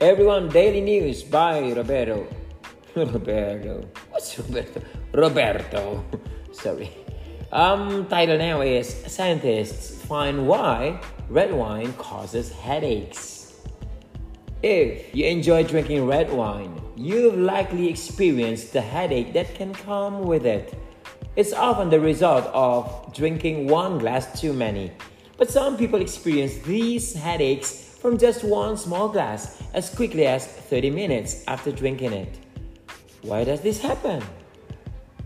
Everyone Daily News by Roberto. Roberto. What's Roberto? Roberto. Sorry. Um, title now is Scientists Find Why Red Wine Causes Headaches. If you enjoy drinking red wine, you've likely experienced the headache that can come with it. It's often the result of drinking one glass too many. But some people experience these headaches from just one small glass as quickly as 30 minutes after drinking it. Why does this happen?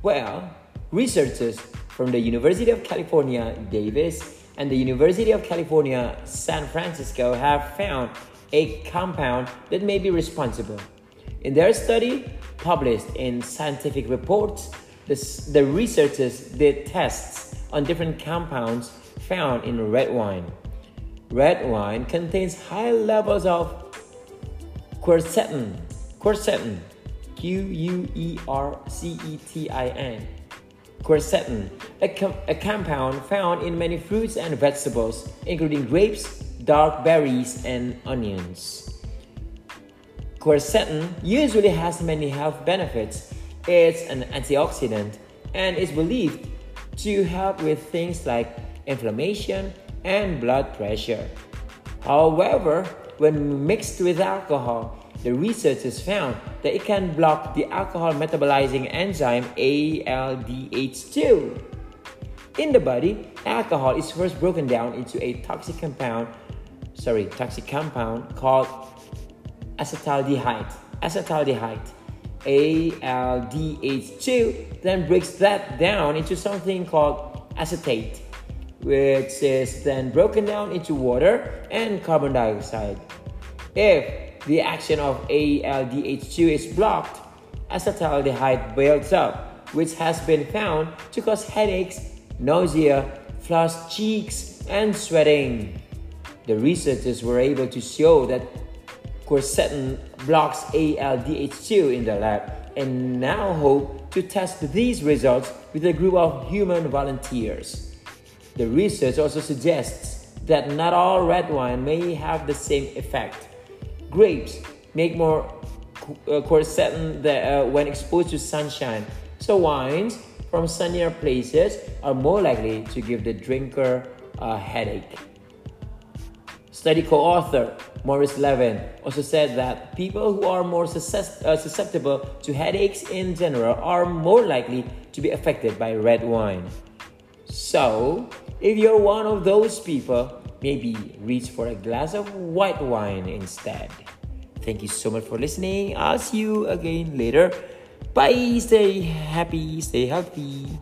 Well, researchers from the University of California, Davis, and the University of California, San Francisco have found a compound that may be responsible. In their study, published in Scientific Reports, the, the researchers did tests on different compounds found in red wine. Red wine contains high levels of quercetin, quercetin, Q U E R C E T I N, quercetin, a, com- a compound found in many fruits and vegetables, including grapes, dark berries, and onions. Quercetin usually has many health benefits. It's an antioxidant and is believed to help with things like inflammation and blood pressure. However, when mixed with alcohol, the researchers found that it can block the alcohol metabolizing enzyme ALDH2. In the body, alcohol is first broken down into a toxic compound, sorry, toxic compound called acetaldehyde. Acetaldehyde. ALDH2 then breaks that down into something called acetate which is then broken down into water and carbon dioxide. If the action of ALDH2 is blocked, acetaldehyde builds up, which has been found to cause headaches, nausea, flushed cheeks, and sweating. The researchers were able to show that quercetin blocks ALDH2 in the lab and now hope to test these results with a group of human volunteers. The research also suggests that not all red wine may have the same effect. Grapes make more uh, quercetin uh, when exposed to sunshine, so wines from sunnier places are more likely to give the drinker a headache. Study co author Maurice Levin also said that people who are more uh, susceptible to headaches in general are more likely to be affected by red wine. So, if you're one of those people, maybe reach for a glass of white wine instead. Thank you so much for listening. I'll see you again later. Bye. Stay happy, stay healthy.